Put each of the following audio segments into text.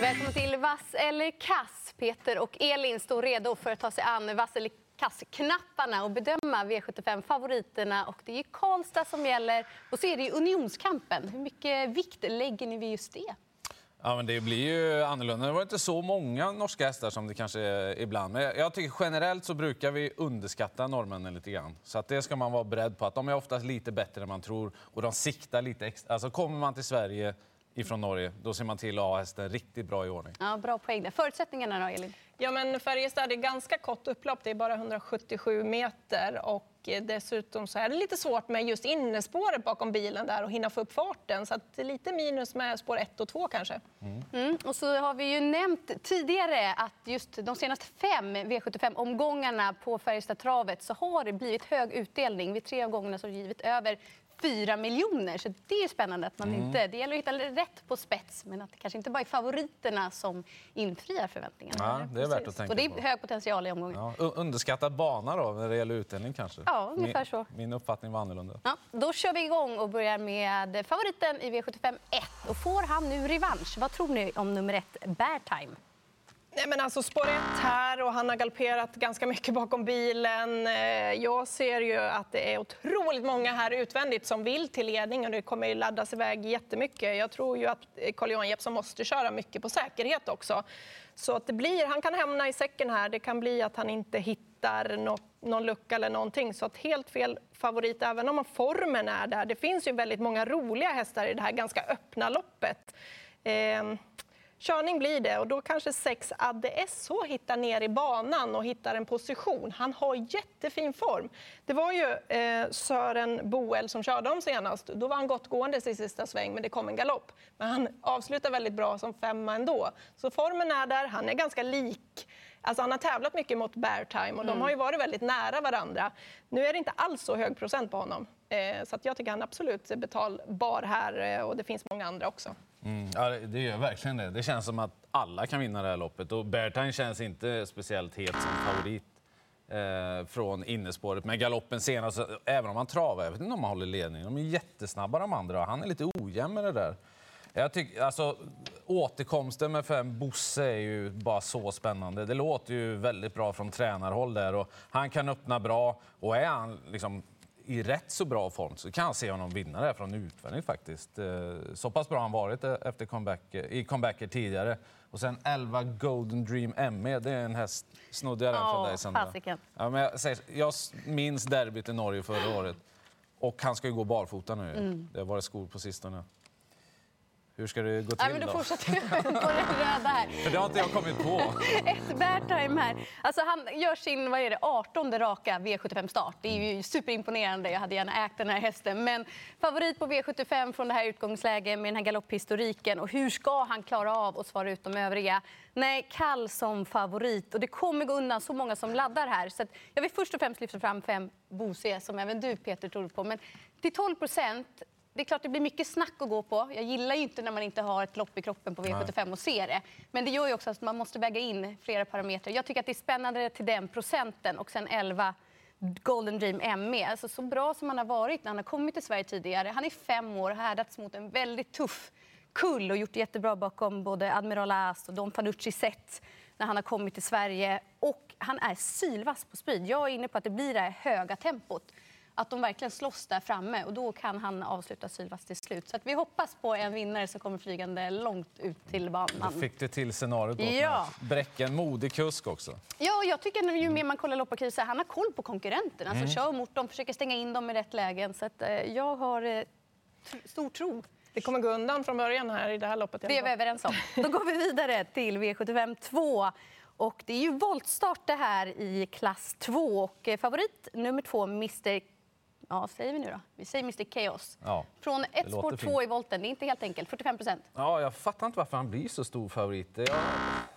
Välkommen till Vass eller kass. Peter och Elin står redo för att ta sig an vass eller kass-knapparna och bedöma V75-favoriterna. Och det är Karlstad som gäller. Och så är det Unionskampen. Hur mycket vikt lägger ni vid just det? Ja, men det blir ju annorlunda. Det var inte så många norska hästar som det kanske är ibland. Men jag tycker generellt så brukar vi underskatta norrmännen lite grann. Så att det ska man vara beredd på. Att de är oftast lite bättre än man tror och de siktar lite extra. Alltså kommer man till Sverige ifrån Norge, då ser man till att ha hästen riktigt bra i ordning. Ja, bra poäng där. Förutsättningarna då, Elin? Ja, men Färjestad är ganska kort upplopp. Det är bara 177 meter. Och dessutom så är det lite svårt med just innespåret bakom bilen där och hinna få upp farten. Så att lite minus med spår 1 och 2 kanske. Mm. Mm. Och så har vi ju nämnt tidigare att just de senaste fem V75-omgångarna på Färjestad-travet så har det blivit hög utdelning. Vid tre av gångerna så har det givit över 4 miljoner. Så det är spännande att man mm. inte... Det gäller att hitta rätt på spets, men att det kanske inte bara är favoriterna som infriar förväntningarna. Ja, det är värt att tänka Och det är hög potential i omgången. Ja, underskattad bana då, när det gäller utdelning kanske? Ja, ungefär så. Min, min uppfattning var annorlunda. Ja, då kör vi igång och börjar med favoriten i V75 1. Och får han nu revansch? Vad tror ni om nummer ett, Bear Time? Nej, men alltså spår ett här och han har galopperat ganska mycket bakom bilen. Eh, jag ser ju att det är otroligt många här utvändigt som vill till ledning och det kommer laddas iväg jättemycket. Jag tror ju att Carl-Johan Jeppsson måste köra mycket på säkerhet också. Så att det blir, han kan hamna i säcken här. Det kan bli att han inte hittar något, någon lucka eller någonting. Så att helt fel favorit, även om formen är där. Det finns ju väldigt många roliga hästar i det här ganska öppna loppet. Eh, Körning blir det och då kanske 6 Adde SH hittar ner i banan och hittar en position. Han har jättefin form. Det var ju eh, Sören Boel som körde dem senast. Då var han gott gående i sista sväng, men det kom en galopp. Men han avslutar väldigt bra som femma ändå. Så formen är där. Han är ganska lik Alltså han har tävlat mycket mot Bear Time och de har ju varit väldigt nära varandra. Nu är det inte alls så hög procent på honom. Eh, så jag tycker han absolut är betalbar här eh, och det finns många andra också. Mm, ja, det gör verkligen det. Det känns som att alla kan vinna det här loppet. Och Bertine känns inte speciellt het som favorit eh, från innespåret. Men galoppen senast, även om han travar, jag vet inte om han håller ledningen. De är jättesnabba de andra. Han är lite ojämn med det där. Jag tycker, alltså, återkomsten med fem Bosse är ju bara så spännande. Det låter ju väldigt bra från tränarhåll där och han kan öppna bra. Och är han liksom i rätt så bra form så kan jag se honom vinna det från utvändigt faktiskt. Eh, så pass bra han varit eh, efter comeback, i comebacker tidigare. Och sen 11 Golden Dream ME, det är en häst, snodde jag den från dig Sandra? Ja, men jag, säger, jag minns derbyt i Norge förra året. Och han ska ju gå barfota nu. Mm. Det har varit skor på sistone. Hur ska det gå till? Ja, men då, då fortsätter jag på det röda här. För det har inte jag kommit på. Ett Bertime här. Alltså han gör sin vad är det, 18 raka V75-start. Det är ju superimponerande. Jag hade gärna ägt den här hästen. Men favorit på V75 från det här utgångsläget med den här galopphistoriken. Och hur ska han klara av att svara ut de övriga? Nej, Kall som favorit. Och det kommer gå undan så många som laddar här. Så jag vill först och främst lyfta fram fem Bose, som även du Peter tror på. Men till 12 procent det är klart det blir mycket snack att gå på. Jag gillar ju inte när man inte har ett lopp i kroppen på V75 och ser det. Men det gör ju också att man måste väga in flera parametrar. Jag tycker att det är spännande till den procenten och sen 11 Golden Dream ME. Alltså så bra som han har varit när han har kommit till Sverige tidigare. Han är fem år och härdats mot en väldigt tuff kull och gjort det jättebra bakom både Admiral As och Don Fanucci sett när han har kommit till Sverige. Och han är sylvass på speed. Jag är inne på att det blir det här höga tempot att de verkligen slåss där framme och då kan han avsluta Sylvas till slut. Så vi hoppas på en vinnare som kommer flygande långt ut till banan. Du fick det till scenariot ja. Bräcken, modig kusk också. Ja, jag tycker ju mer man kollar loppet han har koll på konkurrenterna. Alltså, mm. kör mot dem, försöker stänga in dem i rätt lägen. Så att, eh, jag har eh, stor tro. Det kommer gå undan från början här i det här loppet. Det är vi överens om. Då går vi vidare till V75 2. Och det är ju voltstart det här i klass 2. Och eh, favorit nummer två, Mr Ja, säger vi nu då? Vi säger Mr Chaos. Ja, Från ett spår två i volten. Det är inte helt enkelt. 45 procent. Ja, jag fattar inte varför han blir så stor favorit. Ja,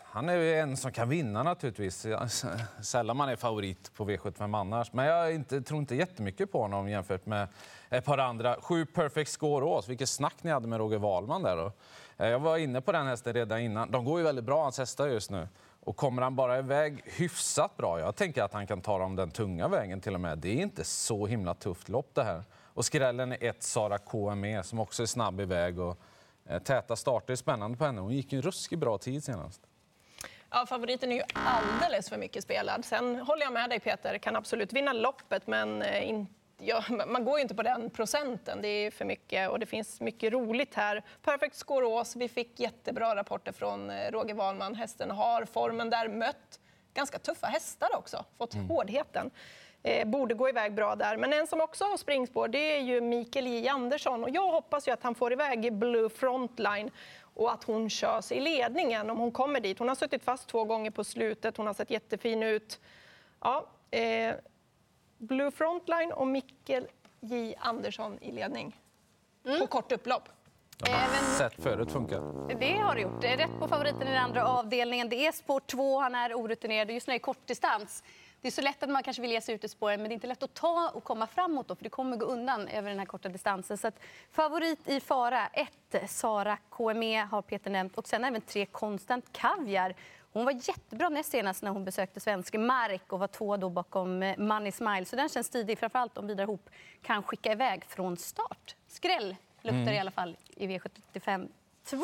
han är ju en som kan vinna naturligtvis. Sällan man är favorit på V75 annars. Men jag inte, tror inte jättemycket på honom jämfört med ett par andra. Sju Perfect Score Ås. Vilket snack ni hade med Roger Wahlman där. Då. Eh, jag var inne på den hästen redan innan. De går ju väldigt bra, hans hästar just nu. Och kommer han bara iväg hyfsat bra, jag tänker att han kan ta dem den tunga vägen till och med. Det är inte så himla tufft lopp det här. Och skrällen är ett Sara KME som också är snabb iväg. Och, Eh, Täta starter är spännande på henne. Hon gick ju en ruskigt bra tid senast. Ja, favoriten är ju alldeles för mycket spelad. Sen håller jag med dig Peter, kan absolut vinna loppet men eh, inte ja, man går ju inte på den procenten. Det är för mycket och det finns mycket roligt här. Perfect Scoreås, vi fick jättebra rapporter från eh, Roger Wahlman. Hästen har formen där, mött ganska tuffa hästar också, fått hårdheten. Eh, borde gå iväg bra där. Men en som också har springspår det är ju Mikael J Andersson. Och jag hoppas ju att han får iväg Blue Frontline och att hon körs i ledningen om hon kommer dit. Hon har suttit fast två gånger på slutet, hon har sett jättefin ut. Ja, eh, Blue Frontline och Mikkel J Andersson i ledning på kort upplopp. De har Även- sett förut funka. Det har det gjort. Det är rätt på favoriten i den andra avdelningen. Det är spår två, han är orutinerad och just nu är kortdistans. Det är så lätt att man kanske vill ge sig ut i spåren, men det är inte lätt att ta och komma framåt då, för det kommer gå undan över den här korta distansen. Så att, favorit i fara, ett, Sara KME har Peter nämnt och sen även tre Konstant Kaviar. Hon var jättebra näst senast när hon besökte svensk mark och var två då bakom eh, Money Smile. Så den känns tidig, framförallt om Vidar Hoop kan skicka iväg från start. Skräll luktar det i alla fall i V75 2.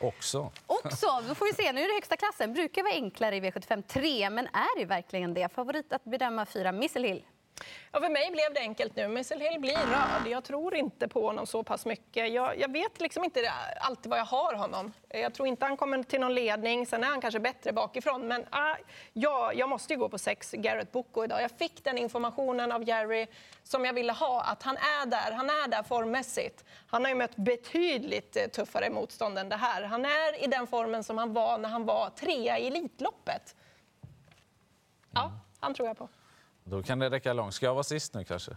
Också. Också, då får vi se. Nu är det högsta klassen. Brukar vara enklare i V75 3, men är det verkligen det? Favorit att bedöma fyra, Missile Hill. Ja, för mig blev det enkelt nu. Missile Hill blir röd. Jag tror inte på honom så pass mycket. Jag, jag vet liksom inte alltid vad jag har honom. Jag tror inte han kommer till någon ledning. Sen är han kanske bättre bakifrån. Men ah, ja, jag måste ju gå på sex Garrett Boko idag. Jag fick den informationen av Jerry som jag ville ha. Att han är där. Han är där formmässigt. Han har ju mött betydligt eh, tuffare motstånd än det här. Han är i den formen som han var när han var trea i Elitloppet. Ja, han tror jag på. Då kan det räcka långt. Ska jag vara sist nu kanske?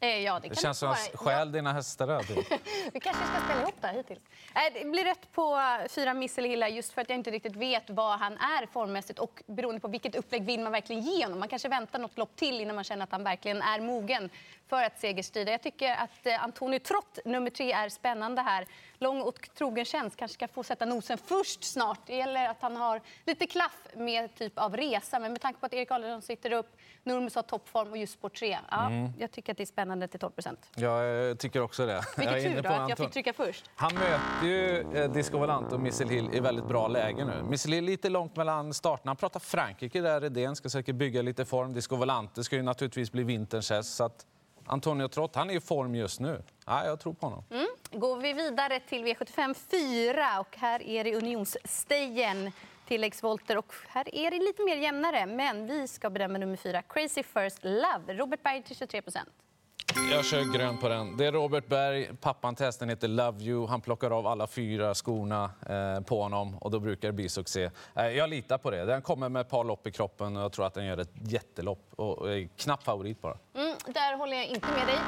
Eh, ja, det, Det känns som att stjäl dina hästar. Vi kanske ska spela ihop det här hittills. Nej, det blir rätt på eh, fyra Missile Hilla just för att jag inte riktigt vet vad han är formmässigt och beroende på vilket upplägg vill man verkligen ge honom. Man kanske väntar något lopp till innan man känner att han verkligen är mogen för att segerstrida. Jag tycker att eh, Antonio Trott, nummer tre, är spännande här. Lång och trogen tjänst, kanske ska få sätta nosen först snart. Det gäller att han har lite klaff med typ av resa, men med tanke på att Erik Adolfsson sitter upp, Nurmos har toppform och just spår 3. Ja, Jag tycker att det är spännande till 12 procent. Jag tycker också det. Vilket tur då att jag fick trycka först. Han möter ju eh, Disco Volant och Missile Hill i väldigt bra läge nu. Missile Hill lite långt mellan starterna. Han pratar Frankrike där, Redén ska säkert bygga lite form. Disco Volante ska ju naturligtvis bli vinterns häst. Så att Antonio Trott, han är i form just nu. Ja, jag tror på honom. går vi vidare till V75 4 och här är det Unionsstejen tilläggsvolter och här är det lite mer jämnare men vi ska bedöma nummer 4 Crazy First Love, Robert Berg till 23 procent. Jag kör grön på den. Det är Robert Berg, pappan till hästen heter Love You. Han plockar av alla fyra skorna eh, på honom och då brukar det bli succé. Eh, jag litar på det. Den kommer med ett par lopp i kroppen och jag tror att den gör ett jättelopp. Och, och är knapp favorit bara. Mm, där håller jag inte med dig.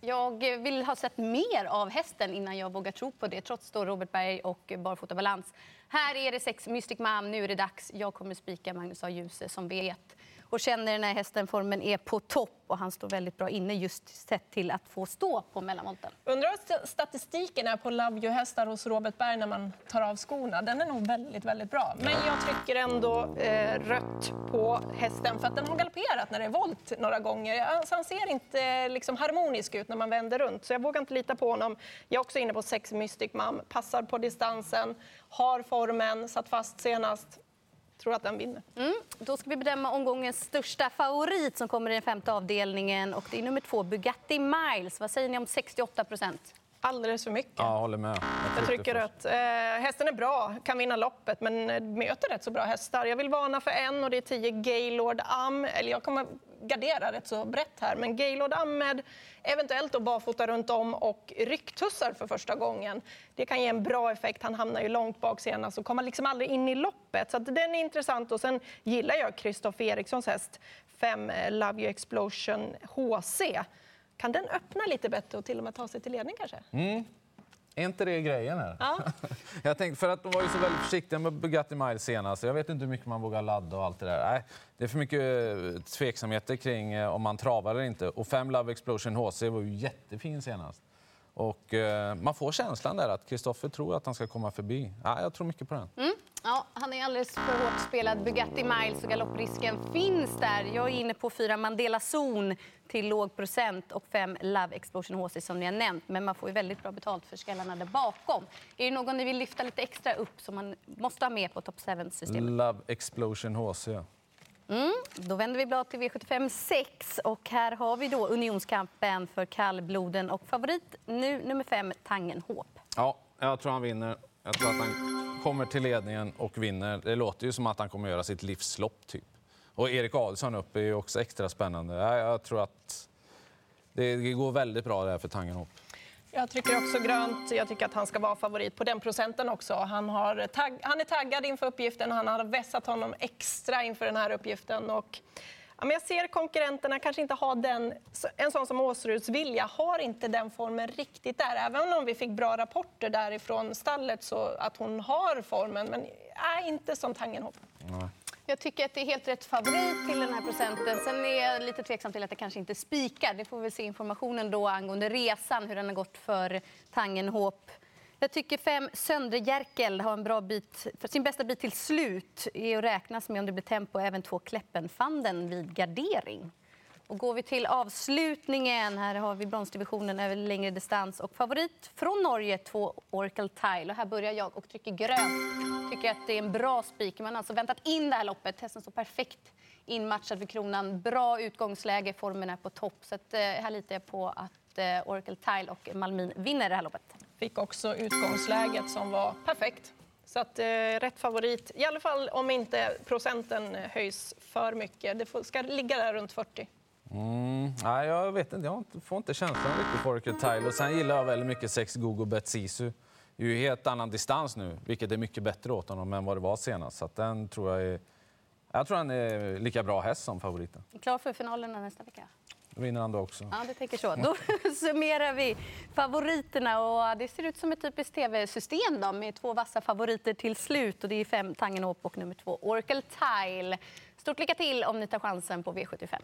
Jag vill ha sett mer av hästen innan jag vågar tro på det, trots då Robert Berg och barfota balans. Här är det sex Mystic Mam, nu är det dags. Jag kommer spika Magnus A. Djuse som vet och känner den här hästen formen är på topp och han står väldigt bra inne just sett till att få stå på mellanvolten. Undrar vad statistiken är på Love You-hästar hos Robert Berg när man tar av skorna. Den är nog väldigt, väldigt bra. Men jag trycker ändå eh, rött på hästen för att den har galopperat när det är volt några gånger. Alltså, han ser inte eh, liksom, harmonisk ut när man vänder runt, så jag vågar inte lita på honom. Jag är också inne på sex Mystic Mom, passar på distansen, har formen, satt fast senast. Tror att den vinner. Mm. Då ska vi bedöma omgångens största favorit som kommer i den femte avdelningen och det är nummer två Bugatti Miles. Vad säger ni om 68 procent? Alldeles för mycket. Ja, jag håller med. Jag trycker först. rött. Eh, hästen är bra, kan vinna loppet, men möter rätt så bra hästar. Jag vill varna för en och det är 10 Gaylord Am. Eller jag kommer gardera rätt så brett här, men Gaylord Ahmed, eventuellt då barfota runt om och rycktussar för första gången. Det kan ge en bra effekt. Han hamnar ju långt bak senast och kommer liksom aldrig in i loppet. Så att den är intressant. Och sen gillar jag Kristoffer Erikssons häst, 5 eh, Love You Explosion HC. Kan den öppna lite bättre och till och med ta sig till ledning kanske? Mm. Är inte det grejen här? Ja. Jag tänkte, för att de var ju så väldigt försiktiga med Bugatti Miles senast. Jag vet inte hur mycket man vågar ladda och allt det där. Nej, det är för mycket eh, tveksamheter kring eh, om man travar eller inte. Och 5 Love Explosion HC var ju jättefin senast. Och eh, man får känslan där att Kristoffer tror att han ska komma förbi. Ja, jag tror mycket på den. Mm. Ja, han är alldeles för hårt spelad. Bugatti Miles och galopprisken finns där. Jag är inne på fyra Mandela Zon till låg procent och fem Love Explosion HC som ni har nämnt. Men man får ju väldigt bra betalt för skallarna där bakom. Är det någon ni vill lyfta lite extra upp som man måste ha med på top 7-systemet? Love Explosion HC. Mm, då vänder vi blad till V75 6 och här har vi då unionskampen för kallbloden och favorit nu nummer fem Tangenhop. Ja, jag tror han vinner. Jag tror att han kommer till ledningen och vinner. Det låter ju som att han kommer göra sitt livslopp typ. Och Erik Adelsson upp är ju också extra spännande. Jag tror att det går väldigt bra där för Tangenhop. Jag trycker också grönt. Jag tycker att han ska vara favorit på den procenten också. Han, har tagg, han är taggad inför uppgiften. Han har vässat honom extra inför den här uppgiften. Och, ja, men jag ser konkurrenterna kanske inte ha den... En sån som Åsruds Vilja har inte den formen riktigt där. Även om vi fick bra rapporter därifrån stallet så att hon har formen. Men äh, inte som Tangenhop. Jag tycker att det är helt rätt favorit till den här procenten. Sen är jag lite tveksam till att det kanske inte spikar. Det får vi se informationen då angående resan, hur den har gått för Tangenhop. Jag tycker fem Söndre har en bra bit, för sin bästa bit till slut är att räknas med om det blir tempo även två Kleppenfanden vid gardering. Och går vi till avslutningen, här har vi bronsdivisionen över längre distans och favorit från Norge, två Oracle Tile. Och här börjar jag och trycker grönt. Tycker att det är en bra spik. Man har alltså väntat in det här loppet. Hästen står perfekt inmatchad för kronan. Bra utgångsläge, formen är på topp. Så att, eh, här litar jag på att eh, Oracle Tile och Malmin vinner det här loppet. Fick också utgångsläget som var perfekt. Så att, eh, rätt favorit, i alla fall om inte procenten höjs för mycket. Det ska ligga där runt 40. Mm, nej, jag vet inte. Jag får inte känslan riktigt för Orchid Tile. Och sen gillar jag väldigt mycket sex Gogo Betsisu. Det är ju helt annan distans nu, vilket är mycket bättre åt honom än vad det var senast. Så den tror jag är... Jag tror han är lika bra häst som favoriten. Klar för finalen nästa vecka? Då vinner han då också. Ja, det tänker så. Då summerar vi favoriterna. Och det ser ut som ett typiskt tv-system då, med två vassa favoriter till slut. Och det är fem Tangenhop och nummer två Oracle Tile. Stort lycka till om ni tar chansen på V75.